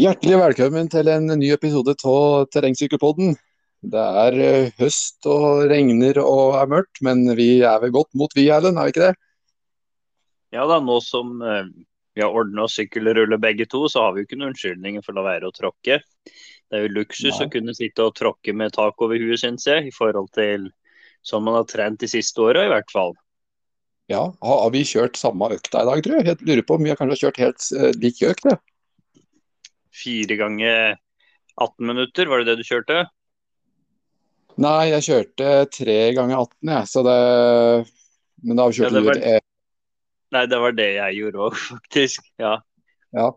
Hjertelig velkommen til en ny episode av Terrengsykkelpodden. Det er eh, høst og regner og er mørkt, men vi er vel godt mot vi, Erlend, er vi ikke det? Ja da, nå som eh, vi har ordna sykkelrulle begge to, så har vi jo ikke noen unnskyldninger for å la være å tråkke. Det er jo luksus Nei. å kunne sitte og tråkke med tak over huet, syns jeg, i forhold til sånn man har trent de siste åra, i hvert fall. Ja, har har vi kjørt samme økta i dag, tror jeg? Jeg lurer på om vi har kanskje kjørt helt eh, lik økt, ja. Fire ganger 18 minutter, var det det du kjørte? Nei, jeg kjørte tre ganger 18, jeg, så det Men da Ja, kjørte du var- et e- Nei, det var det jeg gjorde òg, faktisk. Ja. Ja.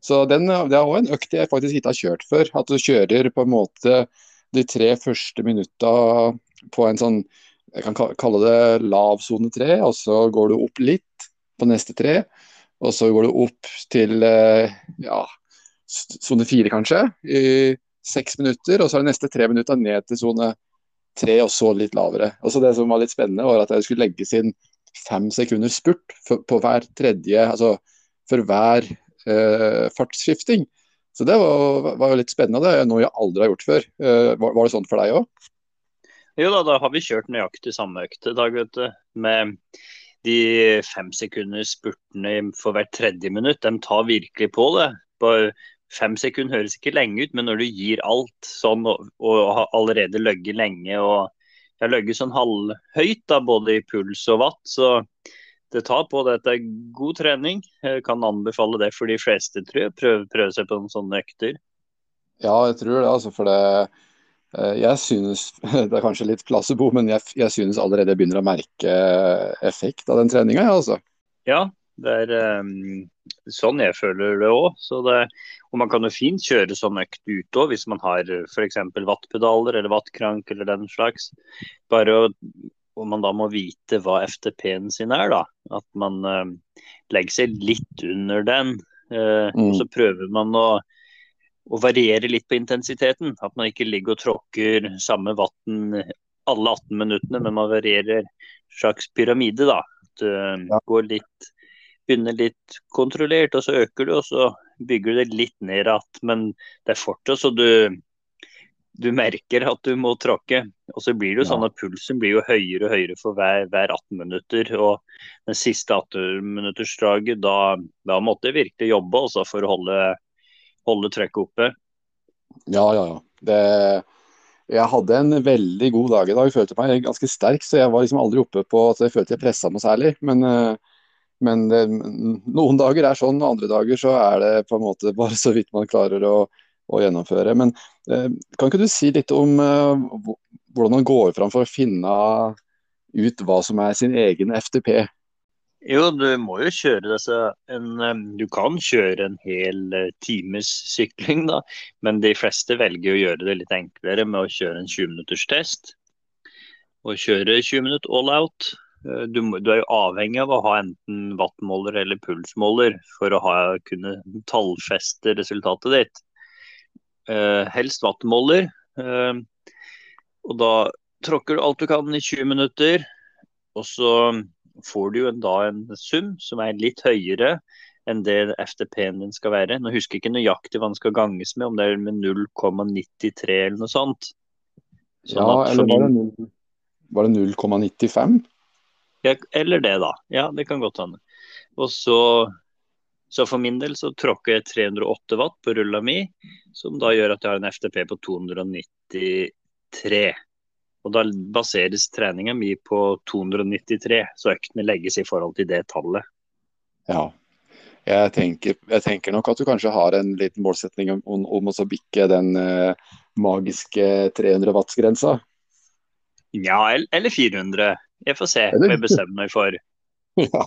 Så den, det er òg en økt jeg faktisk ikke har kjørt før. At du kjører på en måte de tre første minutta på en sånn Jeg kan ka- kalle det lav sone tre, og så går du opp litt på neste tre. Og så går du opp til eh, ja, sone fire, kanskje, i seks minutter. Og så er det neste tre minutter ned til sone tre, og så litt lavere. Och så Det som var litt spennende, var at det skulle legges inn fem sekunder spurt for, på hver tredje, altså for hver uh, fartsskifting. Så det var, var jo litt spennende. Det er noe jeg aldri har gjort før. Uh, var, var det sånn for deg òg? Jo da, da har vi kjørt nøyaktig samme økt i dag, vet du. Med de fem sekunders spurtene for hvert tredje minutt. De tar virkelig på det. På fem sekunder høres ikke lenge ut, men når du gir alt sånn og, og har allerede løgget lenge og jeg har løgget sånn halvhøyt, da, både i puls og watt, så det tar på. Dette er god trening. Jeg kan anbefale det for de fleste, tror jeg. Prøve, prøve seg på noen sånne økter. Ja, jeg tror det. altså, for det eh, jeg synes, Det er kanskje litt placebo, men jeg, jeg synes allerede jeg begynner å merke effekt av den treninga. Ja, altså. Ja, det er ehm, sånn jeg føler det òg. Og man kan jo fint kjøre sånn økt ut òg, hvis man har f.eks. wattpedaler eller wattkrank eller den slags. Bare å, og man da må vite hva FTP-en sin er, da. At man ehm, legger seg litt under den. eh, Mm. Så prøver man å, å variere litt på intensiteten. At man ikke ligger og tråkker samme vatten alle 18 minuttene, men man varierer slags pyramide, da. At du Ja. går litt begynner litt kontrollert, og så øker du, og så bygger du det litt ned igjen. Men det er fortsatt så du du merker at du må tråkke. Og så blir det jo Ja. sånn at pulsen blir jo høyere og høyere for hver, hver 18 minutter. Og den siste 18-minuttersdraget, da, da måtte jeg virkelig jobbe også for å holde, holde trøkket oppe. Ja, ja, ja. Det, jeg hadde en veldig god dag i dag. Jeg følte meg ganske sterk, så jeg var liksom aldri oppe på at jeg følte jeg pressa noe særlig. Men, eh, men det, noen dager er sånn, andre dager så er det på en måte bare så vidt man klarer å, å gjennomføre. Men eh, kan ikke du si litt om eh, hvordan man går fram for å finne ut hva som er sin egen FTP? Jo, du må jo kjøre altså, en, eh, Du kan kjøre en hel eh, times sykling, da. Men de fleste velger å gjøre det litt enklere med å kjøre en 20 minutters test. Og kjøre 20 minutter all out. Eh, Du, du er jo avhengig av å ha enten wattmåler eller pulsmåler for å ha, kunne tallfeste resultatet ditt. Eh, helst wattmåler. Eh, og da tråkker du alt du kan i 20 minutter. Og så får du en, da en sum som er litt høyere enn det FTP-en din skal være. Nå husker jeg ikke nøyaktig hva den skal ganges med, om det er med 0,93 eller noe sånt. Sånn Ja, eller det, var det 0,95? Ja, eller det, da. Ja, det kan godt hende. Og så, så for min del så tråkker jeg 308 watt på rulla mi, som da gjør at jeg har en FTP på 293. Og da baseres treninga mi på 293, så øktene legges i forhold til det tallet. Ja. Jeg tenker, jeg tenker nok at du kanskje har en liten målsetning om, om, å bikke den eh, magiske 300 watts-grensa. Ja, el- eller 400. Jeg får se hva jeg bestemmer meg for. Ja.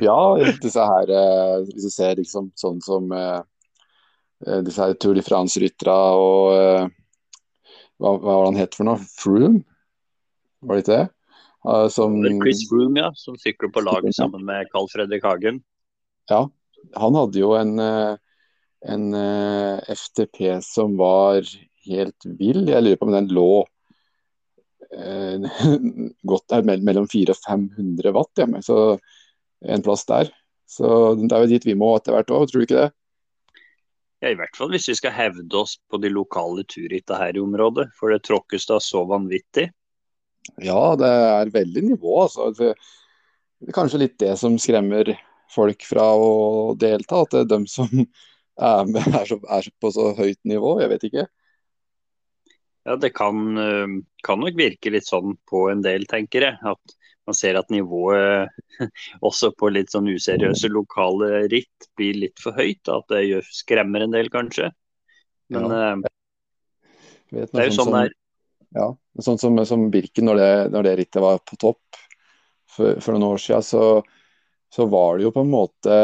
ja, disse her eh, Hvis du ser liksom sånn som eh, eh, disse her Tour de France-ryttere og eh, hva, hva var det han het for noe? Froome? Var det ikke det? Som, Det Chris Froome, ja, som sykler på lag sammen med Carl Fredrik Hagen. Ja, han hadde jo en, en FTP som var helt vill. Jeg lurer på om den lå eh, godt der mell- mellom 400 og 500 watt. Men så en plass der. Så det er jo dit vi må etter hvert òg, tror du ikke det? Ja, I hvert fall hvis vi skal hevde oss på de lokale turritta her i området. For det tråkkes da så vanvittig. Ja, det er veldig nivå. altså. Det er kanskje litt det som skremmer folk fra å delta. At det er dem som er, med, er, så, er på så høyt nivå. Jeg vet ikke. Ja, det kan, eh, kan, nok virke litt sånn på en del, tenker jeg. At man ser at nivået også på litt sånn useriøse lokale ritt blir litt for høyt. At det skremmer en del, kanskje. Men ja. det er jo sånn, sånn det er. Ja, sånn som, som Birken, når det, når det, rittet var på topp for, for noen år siden, så, så, var det jo på en måte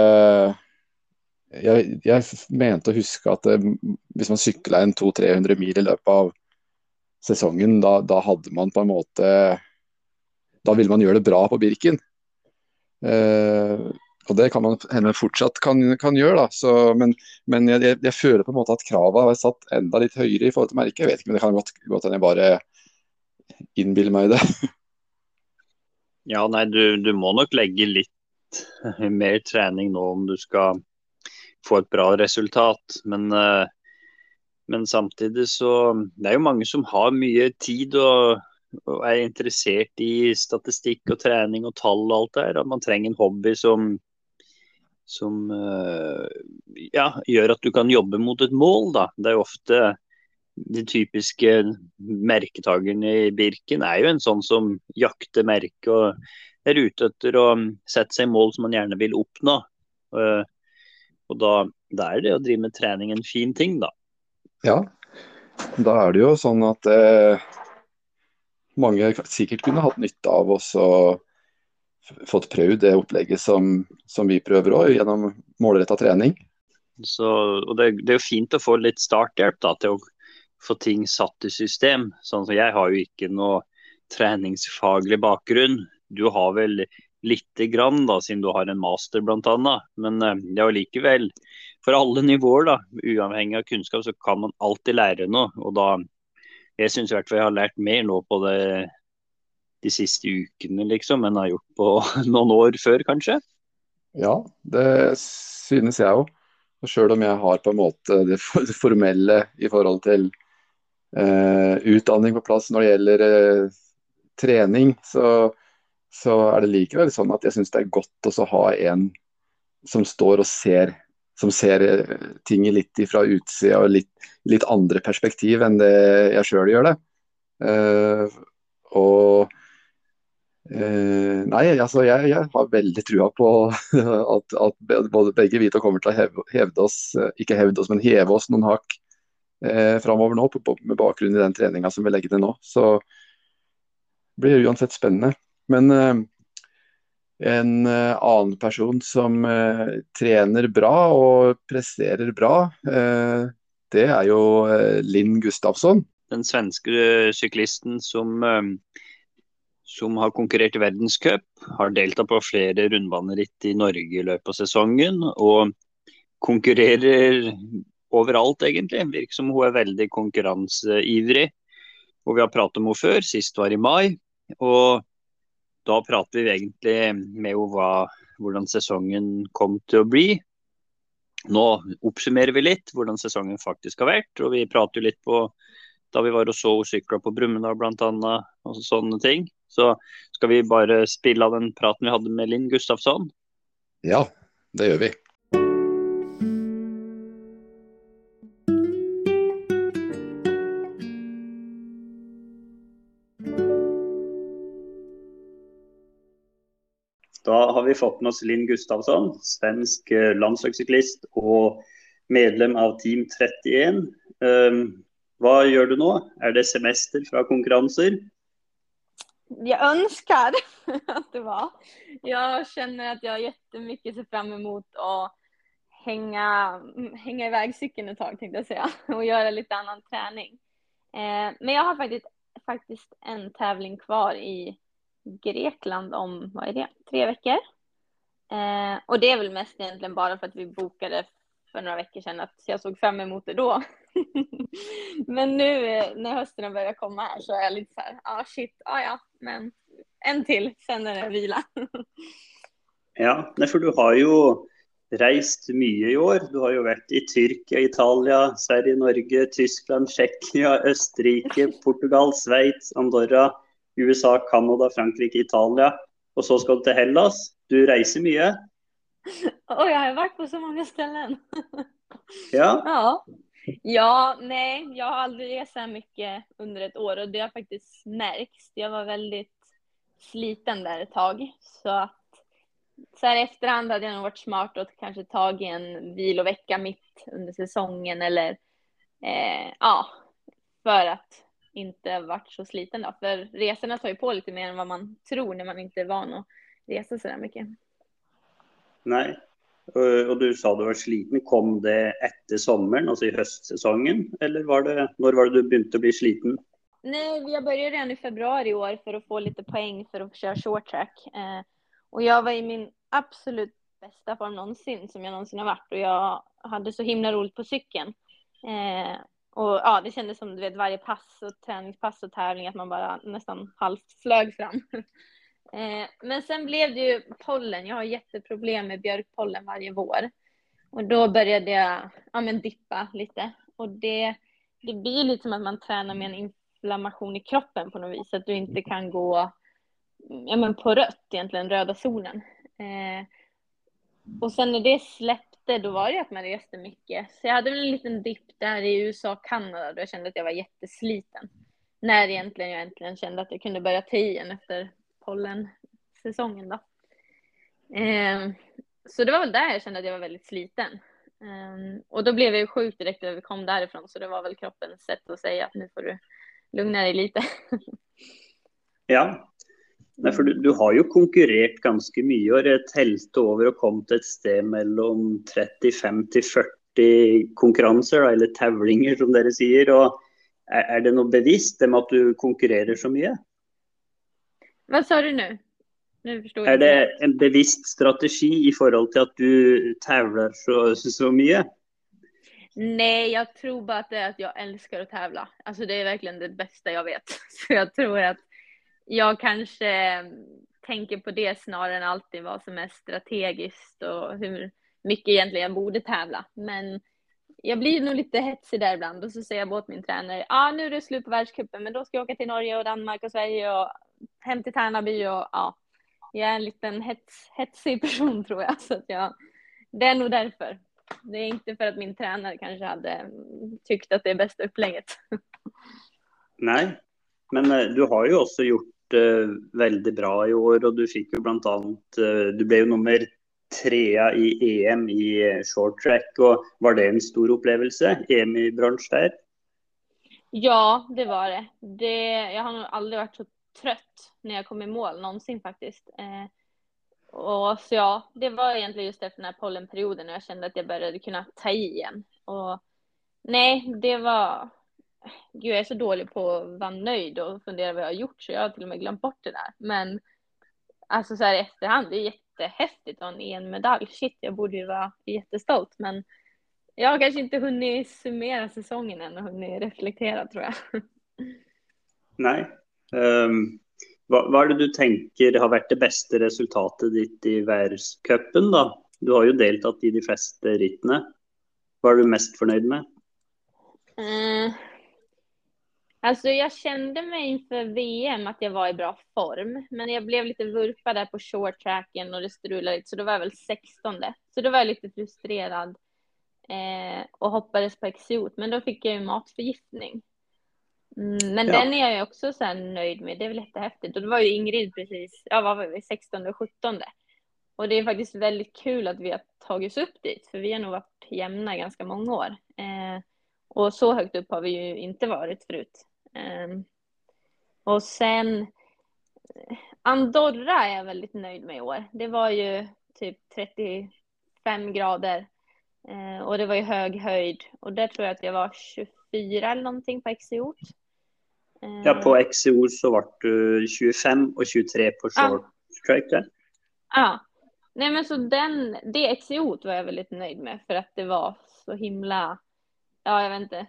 jeg, jeg mente å huske at det, hvis man sykla en 200-300 mil i løpet av sesongen, da, da hadde man på en måte da vill man gjøre det bra på Birken. Eh, og det kan man hende fortsatt kan, kan gjøre, da. Så, men, men jeg, jeg, føler på en måte at kravene har satt enda litt høyere i forhold til merket. Jeg vet ikke, men det kan godt hende jeg bare innbiller meg det. Ja, nei, du, du, må nok legge litt mer trening nå om du skal få et bra resultat. Men, uh men samtidig så Det er jo mange som har mye tid og og er interessert i statistikk og trening og tall og alt det där. At man trenger en hobby som, som uh, ja, gjør at du kan jobbe mot et mål. Da. Det er jo ofte de typiske merketakerne i Birken er jo en sånn som jakter merke og er ute etter å sette seg mål som man gjerne vil oppnå. Uh, og da, da, er det å drive med trening en fin ting, da. Ja, da er det jo sånn at eh, mange sikkert kunne hatt nytte av oss og fått prøvd det opplegget som, som vi prøver òg, gjennom målretta trening. Så, og det, det, er jo fint å få litt starthjelp da, til å få ting satt i system. Sånn som Jeg har jo ikke noe treningsfaglig bakgrunn. Du har vel lite grann, da, siden du har en master bl.a. Men eh, det er jo likevel, for alle nivåer, da, uavhengig av kunnskap, så kan man alltid lære noe. og da jeg syns i hvert fall jeg har lært mer nå på det de siste ukene, liksom, enn jeg har gjort på noen år før, kanskje. Ja, det synes jeg òg. Sjøl om jeg har på en måte det formelle i forhold til eh, utdanning på plass når det gjelder eh, trening, så, så, er det likevel sånn at jeg syns det er godt å ha en som står og ser som ser eh, ting litt fra utsida og litt, litt, andre perspektiv enn det jeg sjøl gjør det. Uh, og uh, Nei, altså jeg, jeg, har veldig trua på at, at både begge vi to kommer til å heve, hevde oss, ikke hevde oss, men heve oss noen hakk uh, framover nå, på, på, med bakgrunn i den treninga som vi legger nu. nå. Så det blir uansett spennende. Men uh, en eh, annen person som eh, trener bra og presterer bra, eh, det er jo eh, Linn Gustafsson. Den svenske eh, syklisten som, som har konkurrert i verdenscup, har deltatt på flere rundbaneritt i Norge i løpet av sesongen. Og konkurrerer overalt, egentlig. Virker som hun er veldig konkurranseivrig. Og vi har pratet om henne før, sist var i mai. Og da prater vi egentlig med henne hvordan sesongen kom til å bli. Nå oppsummerer vi litt hvordan sesongen faktisk har vært. Og vi prater litt på da vi var og så och sykla på Brumunddal bl.a. og sånne ting. Så skal vi bare spille av den praten vi hadde med Linn Gustafsson. Ja, det gjør vi. Vi fått med oss Linn Gustavsson, svensk eh, landslagscyklist och medlem av Team 31. Um, vad gör du nu? Är det semester från konkurrenser? Jag önskar att det var. Jag känner att jag jättemycket ser fram emot att hänga, hänga iväg cykeln ett tag tänkte jag säga och göra lite annan träning. Eh, men jag har faktiskt, faktiskt en tävling kvar i Grekland om, vad är det, tre veckor. Eh, och det är väl mest egentligen bara för att vi bokade för några veckor sedan att jag såg fram emot det då. men nu eh, när hösten börjar komma här så är jag lite så här, ja ah, shit, ah, ja, men en till, sen är det vila. ja, för du har ju rest mycket i år. Du har ju varit i Tyrkia, Italien, Sverige, Norge, Tyskland, Tjeckien, Österrike, Portugal, Schweiz, Andorra, USA, Kanada, Frankrike, Italien. Och så ska du till Hellas. Du reser mycket. Och jag har varit på så många ställen. Ja. Ja. Ja, nej, jag har aldrig rest så här mycket under ett år och det har faktiskt märkts. Jag var väldigt sliten där ett tag så att så här efterhand hade jag nog varit smart och kanske tagit en vilovecka mitt under säsongen eller eh, ja, för att inte varit så sliten då. För resorna tar ju på lite mer än vad man tror när man inte är van att resa så där mycket. Nej, och du sa du var sliten. Kom det efter sommaren, alltså i höstsäsongen? Eller var det, när var det du började bli sliten? Nej, jag började redan i februari i år för att få lite poäng för att köra short track. Eh, och jag var i min absolut bästa form någonsin som jag någonsin har varit och jag hade så himla roligt på cykeln. Eh, och ja, det kändes som du vet varje pass och träningspass och tävling att man bara nästan halvt flög fram. eh, men sen blev det ju pollen. Jag har jätteproblem med björkpollen varje vår. Och då började jag ja, men dippa lite. Och det, det blir lite som att man tränar med en inflammation i kroppen på något vis. Att du inte kan gå ja, men på rött egentligen, röda zonen. Eh, och sen när det släppte, då var det att man reste mycket. Så jag hade en liten dipp där i USA och Kanada då jag kände att jag var jättesliten. När egentligen jag äntligen kände att jag kunde börja ta igen efter pollensäsongen då. Eh, så det var väl där jag kände att jag var väldigt sliten. Um, och då blev jag sjuk direkt när vi kom därifrån så det var väl kroppens sätt att säga att nu får du lugna dig lite. ja, Nej, för du, du, har ju konkurrerat ganska mycket och det tälte över och kom sted mellan 35 till 40 konkurrenser eller tävlingar som det säger. Och är, är det något bevisst med att du konkurrerar så mycket? Vad sa du nu? nu förstår är det en bevisst strategi i förhållande till att du tävlar så, så mycket? Nej, jag tror bara att det är att jag älskar att tävla. Alltså det är verkligen det bästa jag vet. Så jag tror att jag kanske mm, tänker på det snarare än alltid vad som är strategiskt och hur mycket egentligen jag borde tävla. Men jag blir nog lite hetsig där ibland och så säger jag åt min tränare, ja ah, nu är det slut på världscupen men då ska jag åka till Norge och Danmark och Sverige och hem till Tärnaby och ja, jag är en liten hets, hetsig person tror jag så att jag, det är nog därför. Det är inte för att min tränare kanske hade mm, tyckt att det är bästa upplägget. Nej, men eh, du har ju också gjort eh, väldigt bra i år och du fick ju bland annat, eh, du blev ju nummer trea i EM i eh, short track och var det en stor upplevelse, EM i brunch där? Ja, det var det. det. Jag har nog aldrig varit så trött när jag kom i mål någonsin faktiskt. Eh, och så ja, det var egentligen just efter den här pollenperioden när jag kände att jag började kunna ta i igen. Och nej, det var, gud jag är så dålig på att vara nöjd och fundera vad jag har gjort så jag har till och med glömt bort det där. Men alltså så här i efterhand, det är jättehäftigt att ha en medalj. Shit, jag borde ju vara jättestolt men jag har kanske inte hunnit summera säsongen än och hunnit reflektera tror jag. Nej. Um, vad, vad är det du tänker har varit det bästa resultatet ditt i världscupen då? Du har ju deltagit i de flesta ritten. Vad är du mest förnöjd med? Mm. Alltså jag kände mig inför VM att jag var i bra form, men jag blev lite vurpad där på short tracken och det strulade lite, så då var jag väl 16. Så då var jag lite frustrerad eh, och hoppades på exot, men då fick jag ju matförgiftning. Mm, men ja. den är jag ju också så nöjd med, det är väl jättehäftigt. Och det var ju Ingrid precis, ja vad var vi, 16 och 17. Och det är faktiskt väldigt kul att vi har tagit oss upp dit, för vi har nog varit jämna ganska många år. Eh, och så högt upp har vi ju inte varit förut. Um, och sen Andorra är jag väldigt nöjd med i år. Det var ju typ 35 grader uh, och det var ju hög höjd och där tror jag att jag var 24 eller någonting på XCO. Uh, ja, på XCO så var du 25 och 23 på short track där. Ja, nej men så den, det XCO var jag väldigt nöjd med för att det var så himla ja, jag vet inte,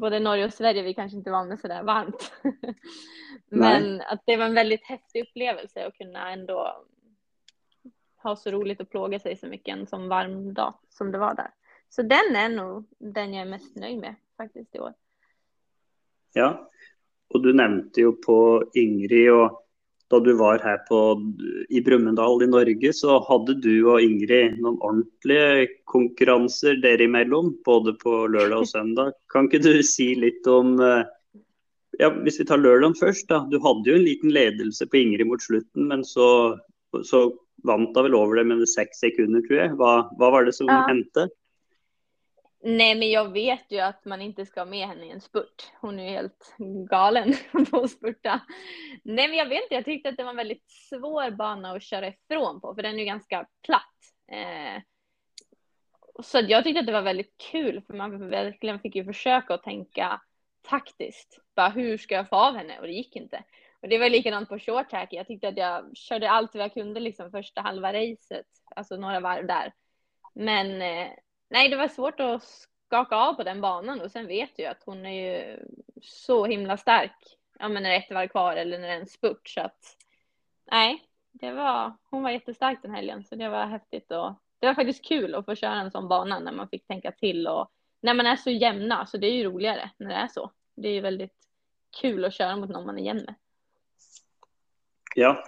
både Norge och Sverige, vi kanske inte var med sådär varmt. Men Nej. att det var en väldigt häftig upplevelse att kunna ändå ha så roligt och plåga sig så mycket en sån varm dag som det var där. Så den är nog den jag är mest nöjd med faktiskt i år. Ja, och du nämnde ju på Ingrid och då du var här på, i Brumunddal i Norge så hade du och Ingrid någon ordentliga konkurrenser däremellan, både på lördag och söndag. Kan inte du säga lite om eh, ja, Hvis vi tar lørdagen først, da. Du hadde jo en liten ledelse på Ingrid mot slutten, men så, så vant hun vel over det med sex sekunder, tror jag. Vad, vad var det som ja. hände? Nej, men jag vet ju att man inte ska ha med henne i en spurt. Hon är ju helt galen på att spurta. Nej, men jag vet inte. Jag tyckte att det var en väldigt svår bana att köra ifrån på, för den är ju ganska platt. Eh, så jag tyckte att det var väldigt kul, för man verkligen fick ju försöka att tänka taktiskt. Bara hur ska jag få av henne? Och det gick inte. Och det var likadant på short track. Jag tyckte att jag körde allt vad jag kunde liksom första halva racet, alltså några varv där. Men eh, nej, det var svårt att skaka av på den banan och sen vet jag att hon är ju så himla stark. Ja, men när det är ett varv kvar eller när det är en spurt så att nej, det var, hon var jättestark den helgen så det var häftigt och det var faktiskt kul att få köra en sån bana när man fick tänka till och när man är så jämna så det är ju roligare när det är så. Det är ju väldigt kul att köra mot någon man är jämn med. Ja,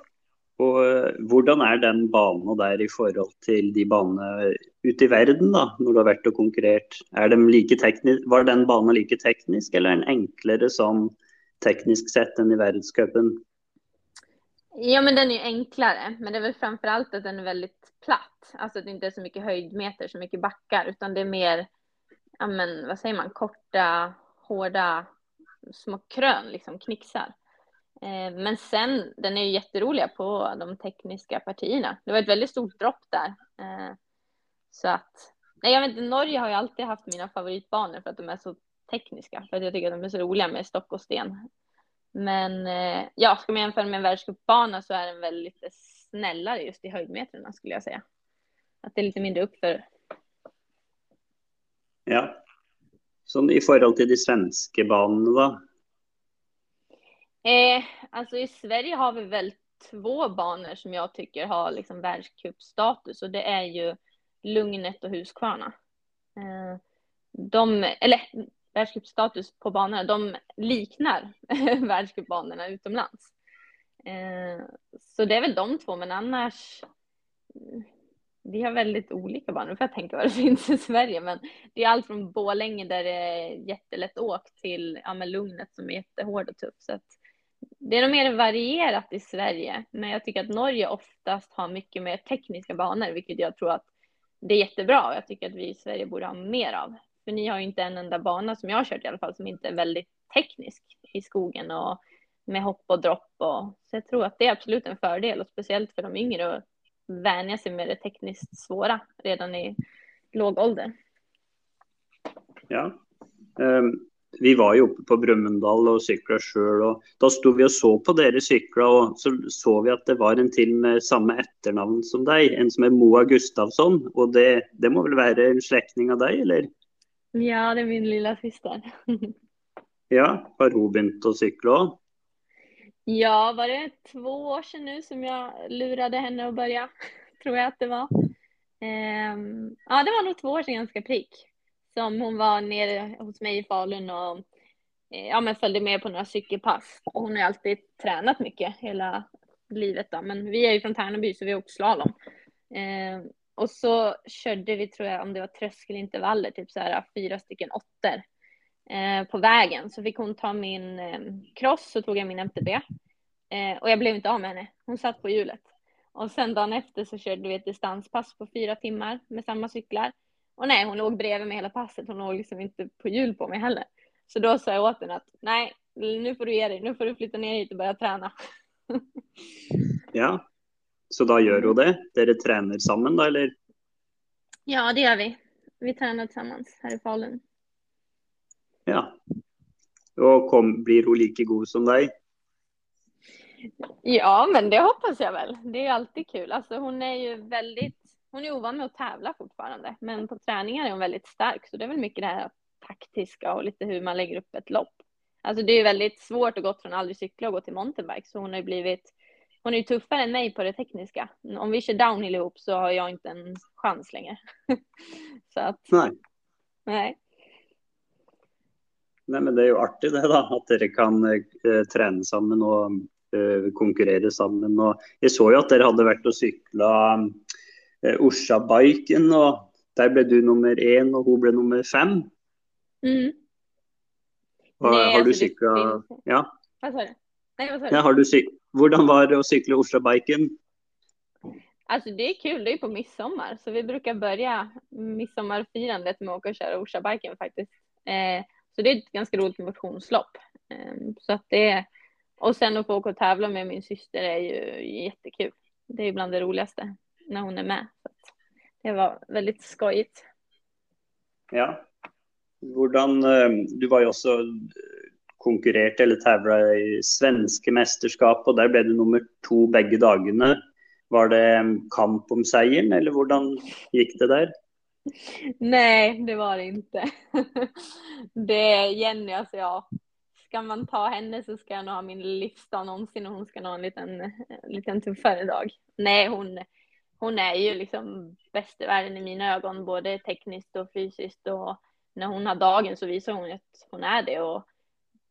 och hur är den banan där i förhållande till de banene ute i världen då, när du har varit och konkurrerat? Är de var den banan lika teknisk eller är den enklare sånn tekniskt sett än i verdenscupen? Ja, men den är enklare, men det är väl framför allt att den är väldigt platt. Alltså att det inte är så mycket höjdmeter, så mycket backar, utan det är mer ja men vad säger man, korta, hårda små krön, liksom knixar. Eh, men sen, den är ju jätteroliga på de tekniska partierna. Det var ett väldigt stort dropp där. Eh, så att, nej jag vet inte, Norge har ju alltid haft mina favoritbanor för att de är så tekniska, för att jag tycker att de är så roliga med stock och sten. Men eh, ja, ska man jämföra med en världscupbana så är den väl lite snällare just i höjdmetrarna skulle jag säga. Att det är lite mindre uppför Ja. Sånn i förhållande till de svenska banorna då? Eh, alltså i Sverige har vi väl två banor som jag tycker har liksom världscupstatus och det är ju Lugnet och Huskvarna. Eh, de, eller världscupstatus på banorna, de liknar världscupbanorna utomlands. Eh, så det är väl de två, men annars mm, vi har väldigt olika banor får jag tänka vad det finns i Sverige, men det är allt från Bålänge där det är jättelätt åk till ja, Lugnet som är jättehård och tuff. Så att det är nog mer varierat i Sverige, men jag tycker att Norge oftast har mycket mer tekniska banor, vilket jag tror att det är jättebra. Jag tycker att vi i Sverige borde ha mer av, för ni har ju inte en enda bana som jag har kört i alla fall som inte är väldigt teknisk i skogen och med hopp och dropp och så jag tror att det är absolut en fördel och speciellt för de yngre att vänja sig med det tekniskt svåra redan i låg ålder. Ja. Um, vi var ju uppe på Brumunddal och cyklade själv och då stod vi och såg på deras cyklar och så såg vi att det var en till med samma efternamn som dig, en som är Moa Gustafsson och det, det må väl vara en släkting av dig eller? Ja, det är min lilla syster. ja, har hon börjat att cykla? Ja, var det två år sedan nu som jag lurade henne att börja? Tror jag att det var. Um, ja, det var nog två år sedan ganska prick. Som hon var nere hos mig i Falun och eh, ja, men följde med på några cykelpass. Och hon har alltid tränat mycket hela livet då. Men vi är ju från Tärnaby så vi har åkt slalom. Eh, och så körde vi, tror jag, om det var tröskelintervaller, typ så här fyra stycken åttor Eh, på vägen så fick hon ta min eh, cross så tog jag min MTB. Eh, och jag blev inte av med henne. Hon satt på hjulet. Och sen dagen efter så körde vi ett distanspass på fyra timmar med samma cyklar. Och nej, hon låg bredvid mig hela passet. Hon låg liksom inte på hjul på mig heller. Så då sa jag åt henne att nej, nu får du ge dig. Nu får du flytta ner hit och börja träna. ja, så då gör hon det? Dere tränar samman då eller? Ja, det gör vi. Vi tränar tillsammans här i Falun. Ja. Och kom, blir hon lika god som dig? Ja, men det hoppas jag väl. Det är alltid kul. Alltså, hon är ju väldigt, hon är ovan med att tävla fortfarande, men på träningar är hon väldigt stark, så det är väl mycket det här taktiska och lite hur man lägger upp ett lopp. Alltså det är väldigt svårt att gå från aldrig cykla och gå till mountainbike, så hon har ju blivit hon är ju tuffare än mig på det tekniska. Om vi kör downhill ihop så har jag inte en chans längre. så att, nej. nej. Nej, men det är ju artigt det da, at dere kan eh, trene sammen og eh, konkurrere sammen. Og jeg så ju att dere hade varit och cyklat eh, Orsa-biken, og der ble du nummer én och hon blev nummer fem. Mm. Og, Nej, har du finns- Ja, sa du? Sa du? ja har du cyk Hvordan var det att cykla Orsa-biken? Alltså det är kul, det är på midsommar. Så vi brukar börja midsommarfirandet med att åka och köra Orsabiken faktiskt. Eh, så det är ett ganska roligt motionslopp. Eh, så att det och sen att få åka och tävla med min syster är ju jättekul. Det är bland det roligaste när hon är med. Det var väldigt skojigt. Ja. Hvordan eh, Du var ju också konkurrert eller tävla i svenska mästerskap och där blev du nummer två bägge dagarna. Var det en kamp om segern eller hur gick det där? Nej, det var det inte. Det är Jenny, alltså ja. Ska man ta henne så ska jag nog ha min livsdag någonsin och hon ska nog ha en liten, en liten tuffare dag. Nej, hon, hon är ju liksom bäst i världen i mina ögon, både tekniskt och fysiskt och när hon har dagen så visar hon att hon är det och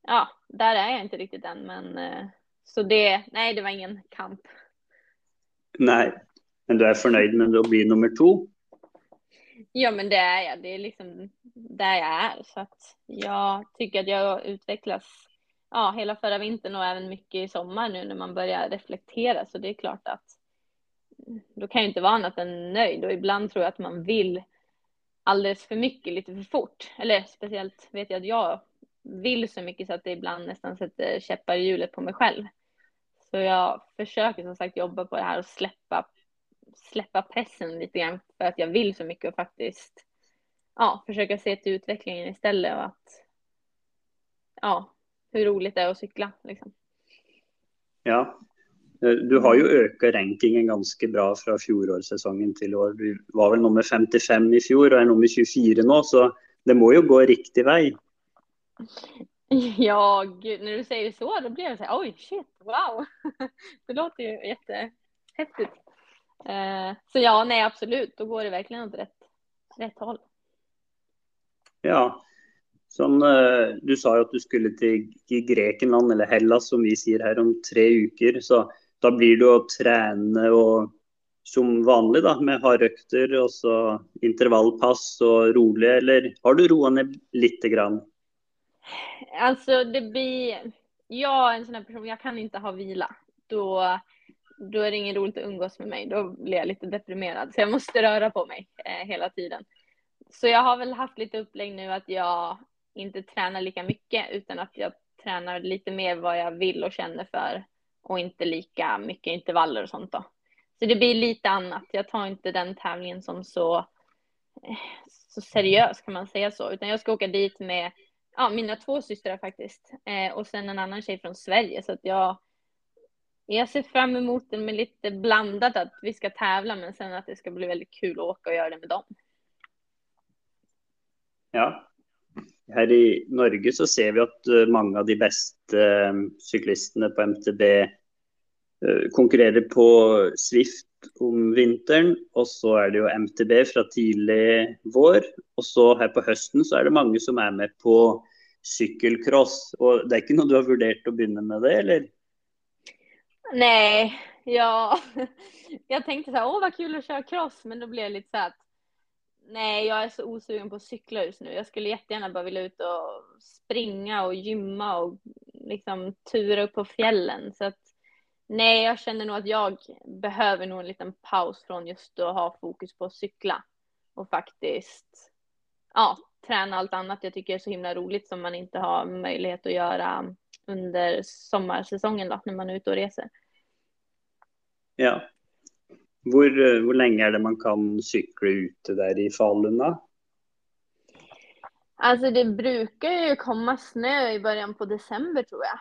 ja, där är jag inte riktigt än, men eh, så det, nej, det var ingen kamp. Nej, men du är förnöjd med att bli nummer två? Ja, men det är jag. Det är liksom där jag är. Så att jag tycker att jag utvecklas ja, hela förra vintern och även mycket i sommar nu när man börjar reflektera. Så det är klart att då kan jag inte vara annat än nöjd. Och ibland tror jag att man vill alldeles för mycket, lite för fort. Eller speciellt vet jag att jag vill så mycket så att det ibland nästan sätter käppar i hjulet på mig själv. Så jag försöker som sagt jobba på det här och släppa släppa pressen lite grann för att jag vill så mycket och faktiskt ja, försöka se till utvecklingen istället och att ja, hur roligt det är att cykla liksom. Ja. Eh, Du har ju ökat rankingen ganska bra från fjolårssäsongen till år. Du var väl nummer 55 i fjol och är nummer 24 nu, så det må ju gå riktig väg. Ja, gud, när du säger så då blir jag så här, oj shit, wow. Det låter ju jättehäftigt. Eh, så ja, nej absolut, då går det verkligen åt rätt, rätt håll. Ja. Sånn, eh, du sa ju att du skulle till till Grekland, eller Hellas som vi säger här, om tre veckor. Så då blir det att träna och som vanligt då, med hardøkter och så intervallpass och roliga, eller har du roa ned lite grann? Alltså det blir, jag är en sån här person, jag kan inte ha vila. Då, då är det ingen roligt att umgås med mig. Då blir jag lite deprimerad. Så jag måste röra på mig eh, hela tiden. Så jag har väl haft lite upplägg nu att jag inte tränar lika mycket utan att jag tränar lite mer vad jag vill och känner för och inte lika mycket intervaller och sånt då. Så det blir lite annat. Jag tar inte den tävlingen som så, eh, så seriös kan man säga så, utan jag ska åka dit med ja, mina två systrar faktiskt eh, och sen en annan tjej från Sverige så att jag jag ser fram emot det med lite blandat att vi ska tävla men sen att det ska bli väldigt kul att åka och göra det med dem. Ja. Här i Norge så ser vi att eh, många av de bästa cyklisterna eh, på MTB eh, konkurrerar på Swift om vintern och så är det ju MTB från tidig vår och så här på hösten så är det många som är med på cykelcross och det är inte något du har vurderat att börja med det eller? Nej, ja, jag tänkte så här, åh vad kul att köra cross, men då blev jag lite så här att nej, jag är så osugen på att cykla just nu. Jag skulle jättegärna bara vilja ut och springa och gymma och liksom tura upp på fjällen. Så att nej, jag känner nog att jag behöver nog en liten paus från just att ha fokus på att cykla och faktiskt ja, träna allt annat jag tycker är så himla roligt som man inte har möjlighet att göra under sommarsäsongen då, när man är ute och reser. Ja. Hur, hvor, eh, länge är det man kan cykla ute där i Falun då? Alltså det brukar ju komma snö i början på december tror jag.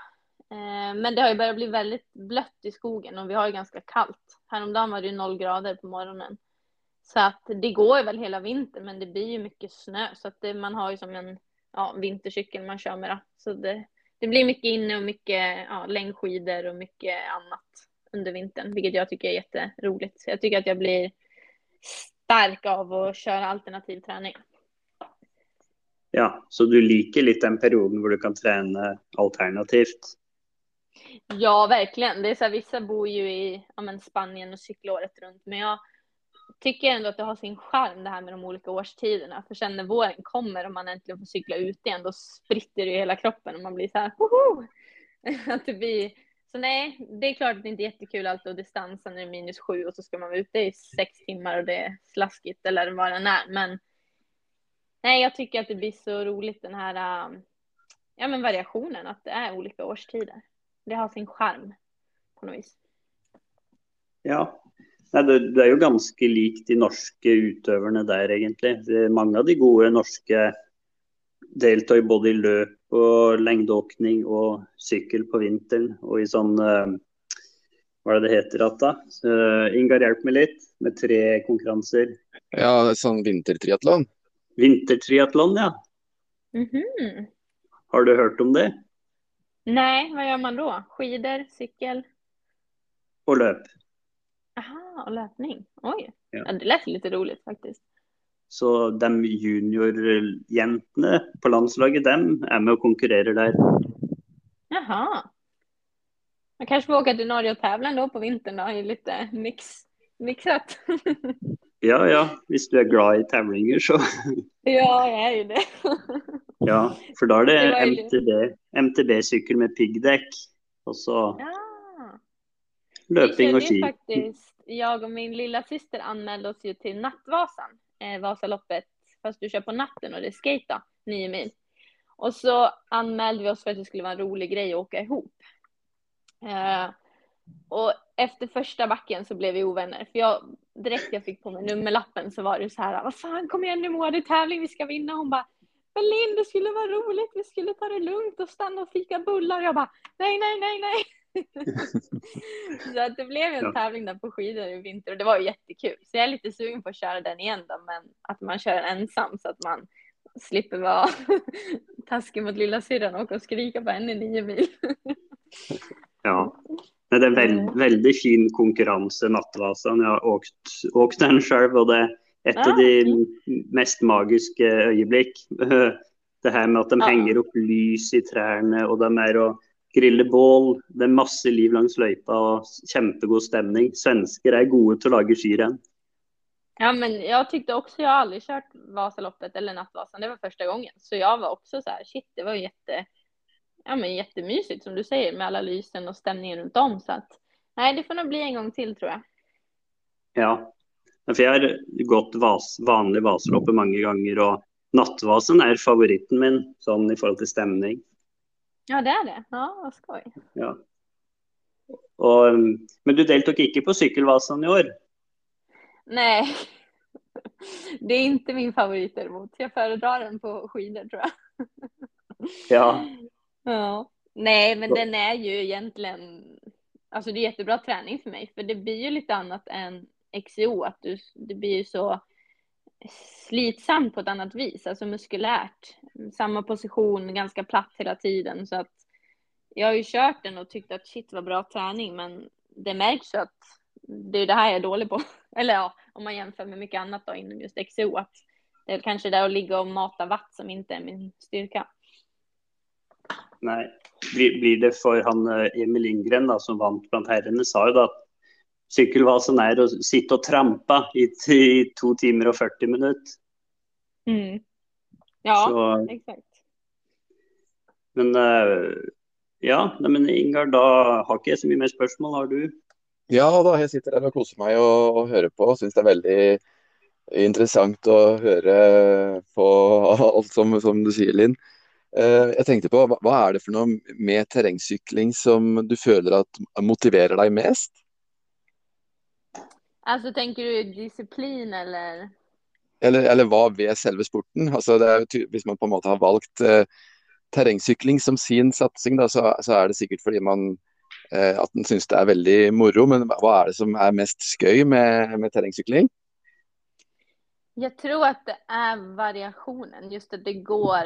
Eh, Men det har ju börjat bli väldigt blött i skogen och vi har ju ganska kallt. Häromdagen var det ju noll grader på morgonen. Så att det går ju väl hela vintern men det blir ju mycket snö så att det, man har ju som en ja, vintercykel man kör med. Då. Så det, det blir mycket inne och mycket ja, längdskidor och mycket annat under vintern, vilket jag tycker är jätteroligt. Så jag tycker att jag blir stark av att köra alternativ träning. Ja, så du liker lite den perioden där du kan träna alternativt? Ja, verkligen. Det är så här, vissa bor ju i ja, men Spanien och cyklar året runt, men jag tycker ändå att det har sin charm det här med de olika årstiderna. För sen när våren kommer och man äntligen får cykla ut igen, då spritter det i hela kroppen och man blir så här, Woho! Att det blir så nej, det är klart att det inte är jättekul alltid att distansa när det är minus sju och så ska man vara ute i sex timmar och det är slaskigt eller vad det än är. Men nej, jag tycker att det blir så roligt den här um, ja, men variationen, att det är olika årstider. Det har sin charm på något vis. Ja, Nei, det, det, ju ganska likt de norska utøverne där egentligen. Många av de gode norska deltar både i løp og lengdeåkning og sykkel på vinteren. Og i sånn uh, Hva er det det heter igjen, da? Uh, Ingar, hjelp meg litt. Med tre konkurranser. Ja, sånn vintertriatlon. Vintertriatlon, ja. Mm -hmm. Har du hørt om det? Nej, vad gör man då? Skidor, cykel? Och löp. Aha, och löpning. Oj, ja. ja. det lät lite roligt faktiskt. Så de juniorjentene på landslaget, dem är med och konkurrerar där. Jaha. Man kanske får åka till Norge och tävla ändå på vintern då, i lite mix, mixat. ja, ja, om du är glad i tävlingar så. ja, jag är ju det. ja, för då är det, det MTB, MTB-cykel med piggdäck. Och så ja. löpning och ski. Faktiskt, jag och min lilla syster anmälde oss ju till Nattvasan eh, Vasaloppet, fast du kör på natten och det är skate då, nio mil. Och så anmälde vi oss för att det skulle vara en rolig grej att åka ihop. Eh, och efter första backen så blev vi ovänner. För jag, direkt jag fick på mig nummerlappen så var det så här, vad fan kom igen nu Moa, det är tävling, vi ska vinna. Hon bara, men Linn, det skulle vara roligt, vi skulle ta det lugnt och stanna och fika bullar. Jag bara, nej, nej, nej, nej. så att det blev en ja. tävling där på skidor i vinter och det var jättekul. Så jag är lite sugen på att köra den igen då, men att man kör ensam så att man slipper vara taskig mot lilla syrran och åka och skrika på henne i nio mil. ja, det är en väldigt, mm. väldigt fin konkurrens, Nattvasan. Jag har åkt, åkt den själv och det är ett ah, av de mest magiska ögonblick. Det här med att de ah. hänger upp lys i träden och de är och grille bål. Det er masse liv langs løypa og kjempegod stämning. Svenskar är goda till att laga skirenn. Ja, men jag tyckte också, jag har aldrig kört Vasaloppet eller Nattvasan, det var första gången. Så jag var också så här, shit, det var jätte, ja men jättemysigt som du säger med alla lysen och stämningen runt om. Så att, nej, det får nog bli en gång till tror jag. Ja, för jag har gått vas, vanlig Vasaloppet många gånger och Nattvasen är favoriten min, sån i förhållande till stämning. Ja, det är det. Ja, vad skoj. Ja. Och, men du deltog inte på Cykelvasan i år? Nej, det är inte min favorit däremot. Jag föredrar den på skidor tror jag. Ja. Ja. Nej, men den är ju egentligen, alltså det är jättebra träning för mig, för det blir ju lite annat än XCO, att du, det blir ju så slitsamt på ett annat vis, alltså muskulärt. Samma position, ganska platt hela tiden. Så att jag har ju kört den och tyckt att shit vad bra träning, men det märks ju att det är det här jag är dålig på. Eller ja, om man jämför med mycket annat då inom just XO, att det är kanske där att ligga och mata watt som inte är min styrka. Nej, blir, det för han eh, Emil Lindgren då, som vann bland herrarna sa ju då att sykkelvasen är att sitta och trampa i, i två timmar och 40 minuter. Mm. Ja, så, exakt. Men uh, ja, men Ingar, då har inte jag så mycket mer frågor, har du? Ja, då jag sitter där och koser mig och, och hör på och syns det är väldigt intressant att höra på allt som, som du säger, Linn. Uh, jag tänkte på, vad, vad är det för något med terrängcykling som du känner att motiverar dig mest? Alltså tänker du disciplin eller? Eller, eller vad vid själva sporten? Alltså det är, om man på något har valt eh, terrängcykling som sin satsning då, så, så är det säkert för att man eh, att man syns det är väldigt moro. Men vad är det som är mest skoj med, med terrängcykling? Jag tror att det är variationen, just att det går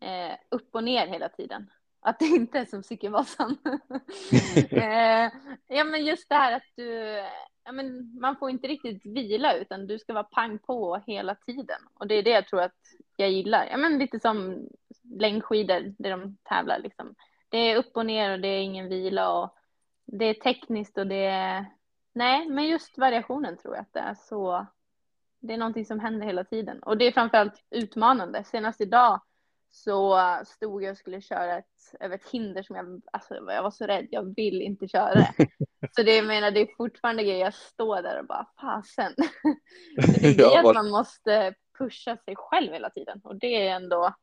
eh, upp och ner hela tiden. Att det inte är som Cykelvasan. eh, ja men just det här att du, ja men man får inte riktigt vila utan du ska vara pang på hela tiden. Och det är det jag tror att jag gillar. Ja men lite som längdskidor där de tävlar liksom. Det är upp och ner och det är ingen vila och det är tekniskt och det är, nej men just variationen tror jag att det är så det är någonting som händer hela tiden och det är framförallt utmanande. Senast idag så stod jag och skulle köra ett, över ett hinder som jag, alltså jag var så rädd, jag vill inte köra det. Så det, jag menar, det är fortfarande grejer, jag står där och bara fasen. det blir ja, att man måste pusha sig själv hela tiden och det är ändå,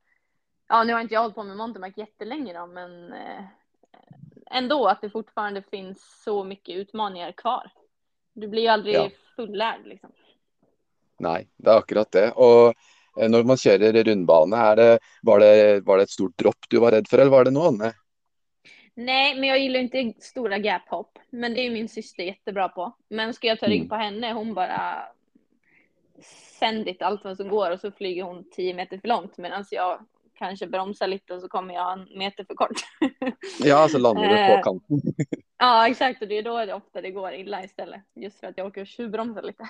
ja nu har inte jag hållit på med mountainbike jättelänge då, men eh, ändå att det fortfarande finns så mycket utmaningar kvar. Du blir ju aldrig ja. fullärd liksom. Nej, det är akkurat det. Och eh, när man kör rundbana, det, var, det, var det ett stort dropp du var rädd för eller var det något annat? Nej, men jag gillar inte stora gaphopp. Men det är min syster jättebra på. Men ska jag ta rygg mm. på henne, hon bara sändigt allt vad som går och så flyger hon tio meter för långt medan jag kanske bromsar lite och så kommer jag en meter för kort. ja, så landar du på eh, kanten. ja, exakt och det är då det ofta det går illa istället. Just för att jag åker och tjuvbromsar lite.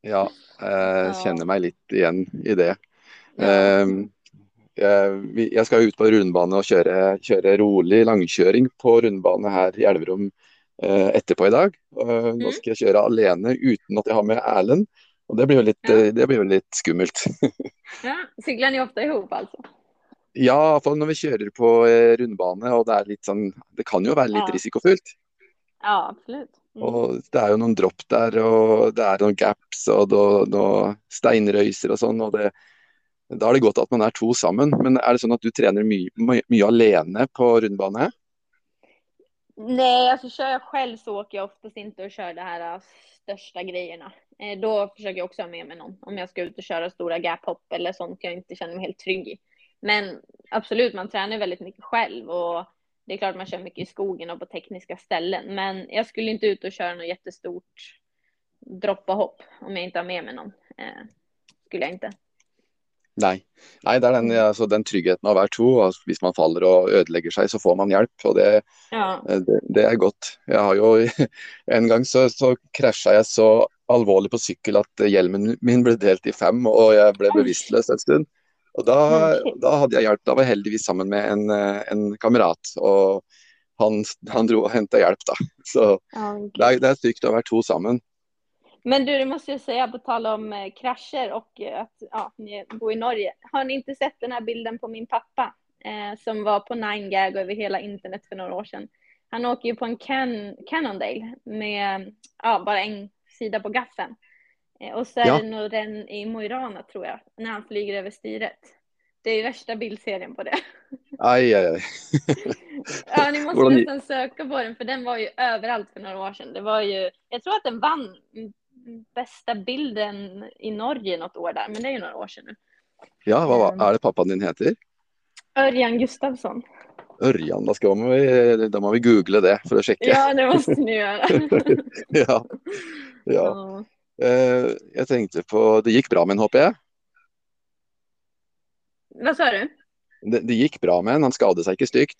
ja, eh, känner mig lite igen i det. Ja. Um, jag ska ut på rundbana och köra, köra rolig långkörning på rundbana här i Älvrum uh, efterpå idag. Uh, mm. Då ska jag köra alene utan att jag har med Erlend. Och det blir lite, ja. det blir lite skummelt. ja, cyklar ni ofta ihop alltså? Ja, för när vi kör på eh, rundbana och det är lite sån, det kan ju vara lite ja. risikofyllt. Ja, absolut. Mm. Och det är ju någon dropp där och det är någon gaps och då, då steinröjser och sånt. Och det, då är det gott att man är två samman. Men är det så att du tränar mycket my, my alene på rundbana? Nej, alltså kör jag själv så åker jag oftast inte och kör de här äh, största grejerna. Eh, då försöker jag också ha med mig någon om jag ska ut och köra stora gaphopp eller sånt jag inte känner mig helt trygg i. Men absolut, man tränar väldigt mycket själv och det är klart man kör mycket i skogen och på tekniska ställen. Men jag skulle inte ut och köra något jättestort droppa hopp om jag inte har med mig någon. Eh, skulle jag inte. Nej, Nej det är den, alltså, den tryggheten av hver to. Om man faller och ödelägger sig så får man hjälp. Och det, ja. det, det, är gott. Jag har ju, en gång så, så kraschade jag så allvarligt på cykel att hjälmen min blev delt i fem och jag blev bevisstlös en stund. Och då, då hade jag hjälp. Då var jag heldigvis samman med en, en kamrat och han, han drog och hämtade hjälp. Då. Så det, är, det är tryggt att vara två samman. Men du, det måste jag säga på tal om eh, krascher och eh, att ja, ni bor i Norge. Har ni inte sett den här bilden på min pappa eh, som var på 9gag över hela internet för några år sedan? Han åker ju på en can Cannondale med ja, bara en sida på gaffeln. Eh, och så är ja. det nog den i Mo i Rana tror jag, när han flyger över styret. Det är värsta bildserien på det. Aj, aj, aj. ja, ni måste nästan söka på den för den var ju överallt för några år sedan. Det var ju, jag tror att den vann bästa bilden i Norge något år där, men det är ju några år sedan nu. Ja, vad var, ehm. är det pappan din heter? Örjan Gustafsson. Örjan, då, ska man, då måste vi googla det för att checka. Ja, det måste ni göra. ja. ja. Uh, jag tänkte på, det gick bra med en hoppas jag? Vad sa du? Det, det, gick bra med en, han skadade sig inte styggt.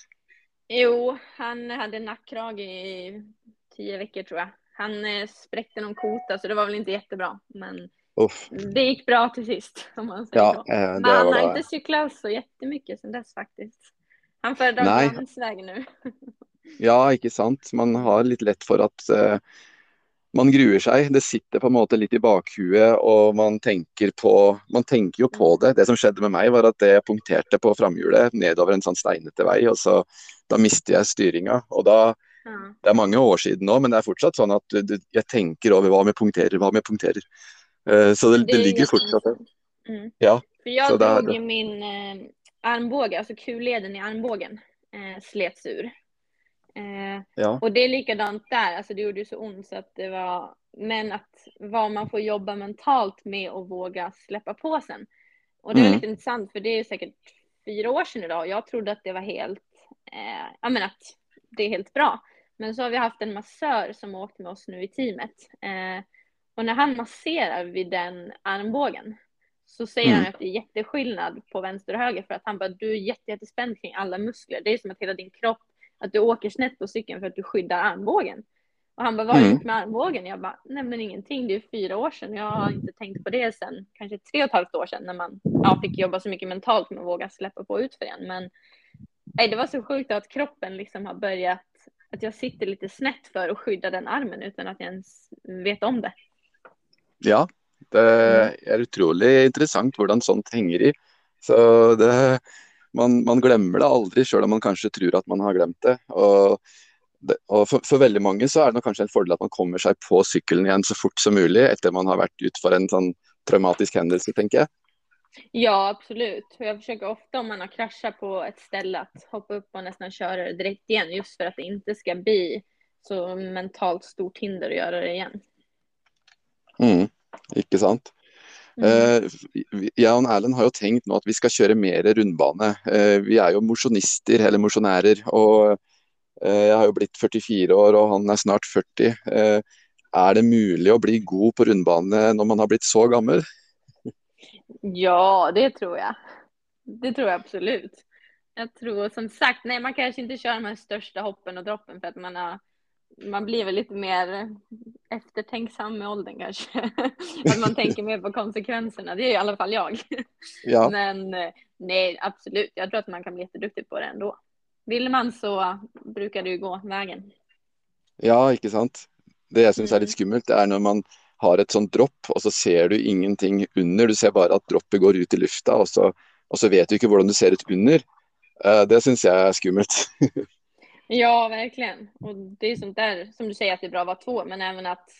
Jo, han hade nackkrage i tio veckor tror jag. Han eh, spräckte någon kota så det var väl inte jättebra. Men Uff. det gick bra till sist. Om man säger ja, så. Eh, men han har inte cyklat så jättemycket sedan dess faktiskt. Han föredrar landsväg nu. ja, inte sant. Man har lite lätt för att eh, man gruer sig. Det sitter på en måte lite i bakhuvudet och man tänker på, man tänker ju på det. Det som skedde med mig var att det punkterade på framhjulet nedover en sån steinete väg och så då miste jag styrningen och då det är många år sedan nu, men det är fortsatt så att jag tänker över vad med punkterar, vad med punkterar. Uh, så det, det, ligger fortsatt mm. Ja. Jag drog det... min eh, armbåge, alltså kulleden i armbågen, eh, slets ur. Eh, ja. Och det är likadant där, alltså det gjorde ju så ont så att det var, men att vad man får jobba mentalt med och våga släppa på sen. Och det är mm. lite intressant för det är säkert fyra år sedan idag. Jag trodde att det var helt, eh, ja men att det är helt bra. Men så har vi haft en massör som åkt med oss nu i teamet. Eh, och när han masserar vid den armbågen så säger mm. han att det är jätteskillnad på vänster och höger för att han bara, du är jätte, jättespänd kring alla muskler. Det är som att hela din kropp, att du åker snett på cykeln för att du skyddar armbågen. Och han bara, vad har du mm. gjort med armbågen? Jag bara, nej men ingenting, det är fyra år sedan. Jag har inte tänkt på det sen kanske tre och ett halvt år sedan när man ja, fick jobba så mycket mentalt med att våga släppa på ut för en. Men nej, det var så sjukt att kroppen liksom har börjat, att jag sitter lite snett för att skydda den armen utan att jag ens vet om det. Ja, det är otroligt intressant hur sånt hänger i. Så det, man, man glömmer det aldrig, även om man kanske tror att man har glömt det. Och och för, för väldigt många så är det nog kanske en fördel att man kommer sig på cykeln igen så fort som möjligt efter man har varit ut för en sån traumatisk händelse, tänker jag. Ja, absolut. Jag försöker ofta om man har kraschat på ett ställe att hoppa upp och nästan köra det direkt igen just för att det inte ska bli så mentalt stort hinder att göra det igen. Mm, inte sant. Mm. Uh, jag och Erlend har ju tänkt nu att vi ska köra mer rundbana. Uh, vi är ju motionister eller motionärer och Eh, jeg har jo blitt 44 år, og han er snart 40. Eh, er det mulig å bli god på rundbane når man har blivit så gammal? Ja, det tror jag. Det tror jag absolut. Jag tror som sagt, nej man kanske inte kör de här största hoppen och droppen för att man har man blir väl lite mer eftertänksam med åldern kanske. att man tänker mer på konsekvenserna. Det är i alla fall jag. Ja. Men eh, nej, absolut. Jag tror att man kan bli jätteduktig på det ändå. Vill man så brukar det ju gå vägen. Ja, inte sant. Det jag syns är lite mm. skummelt är när man har ett sånt dropp och så ser du ingenting under. Du ser bara att droppet går ut i luften och så, och så vet du inte hur du ser ut under. Eh, det syns jag är skummelt. ja, verkligen. Och det är sånt där som du säger att det är bra att vara två, men även att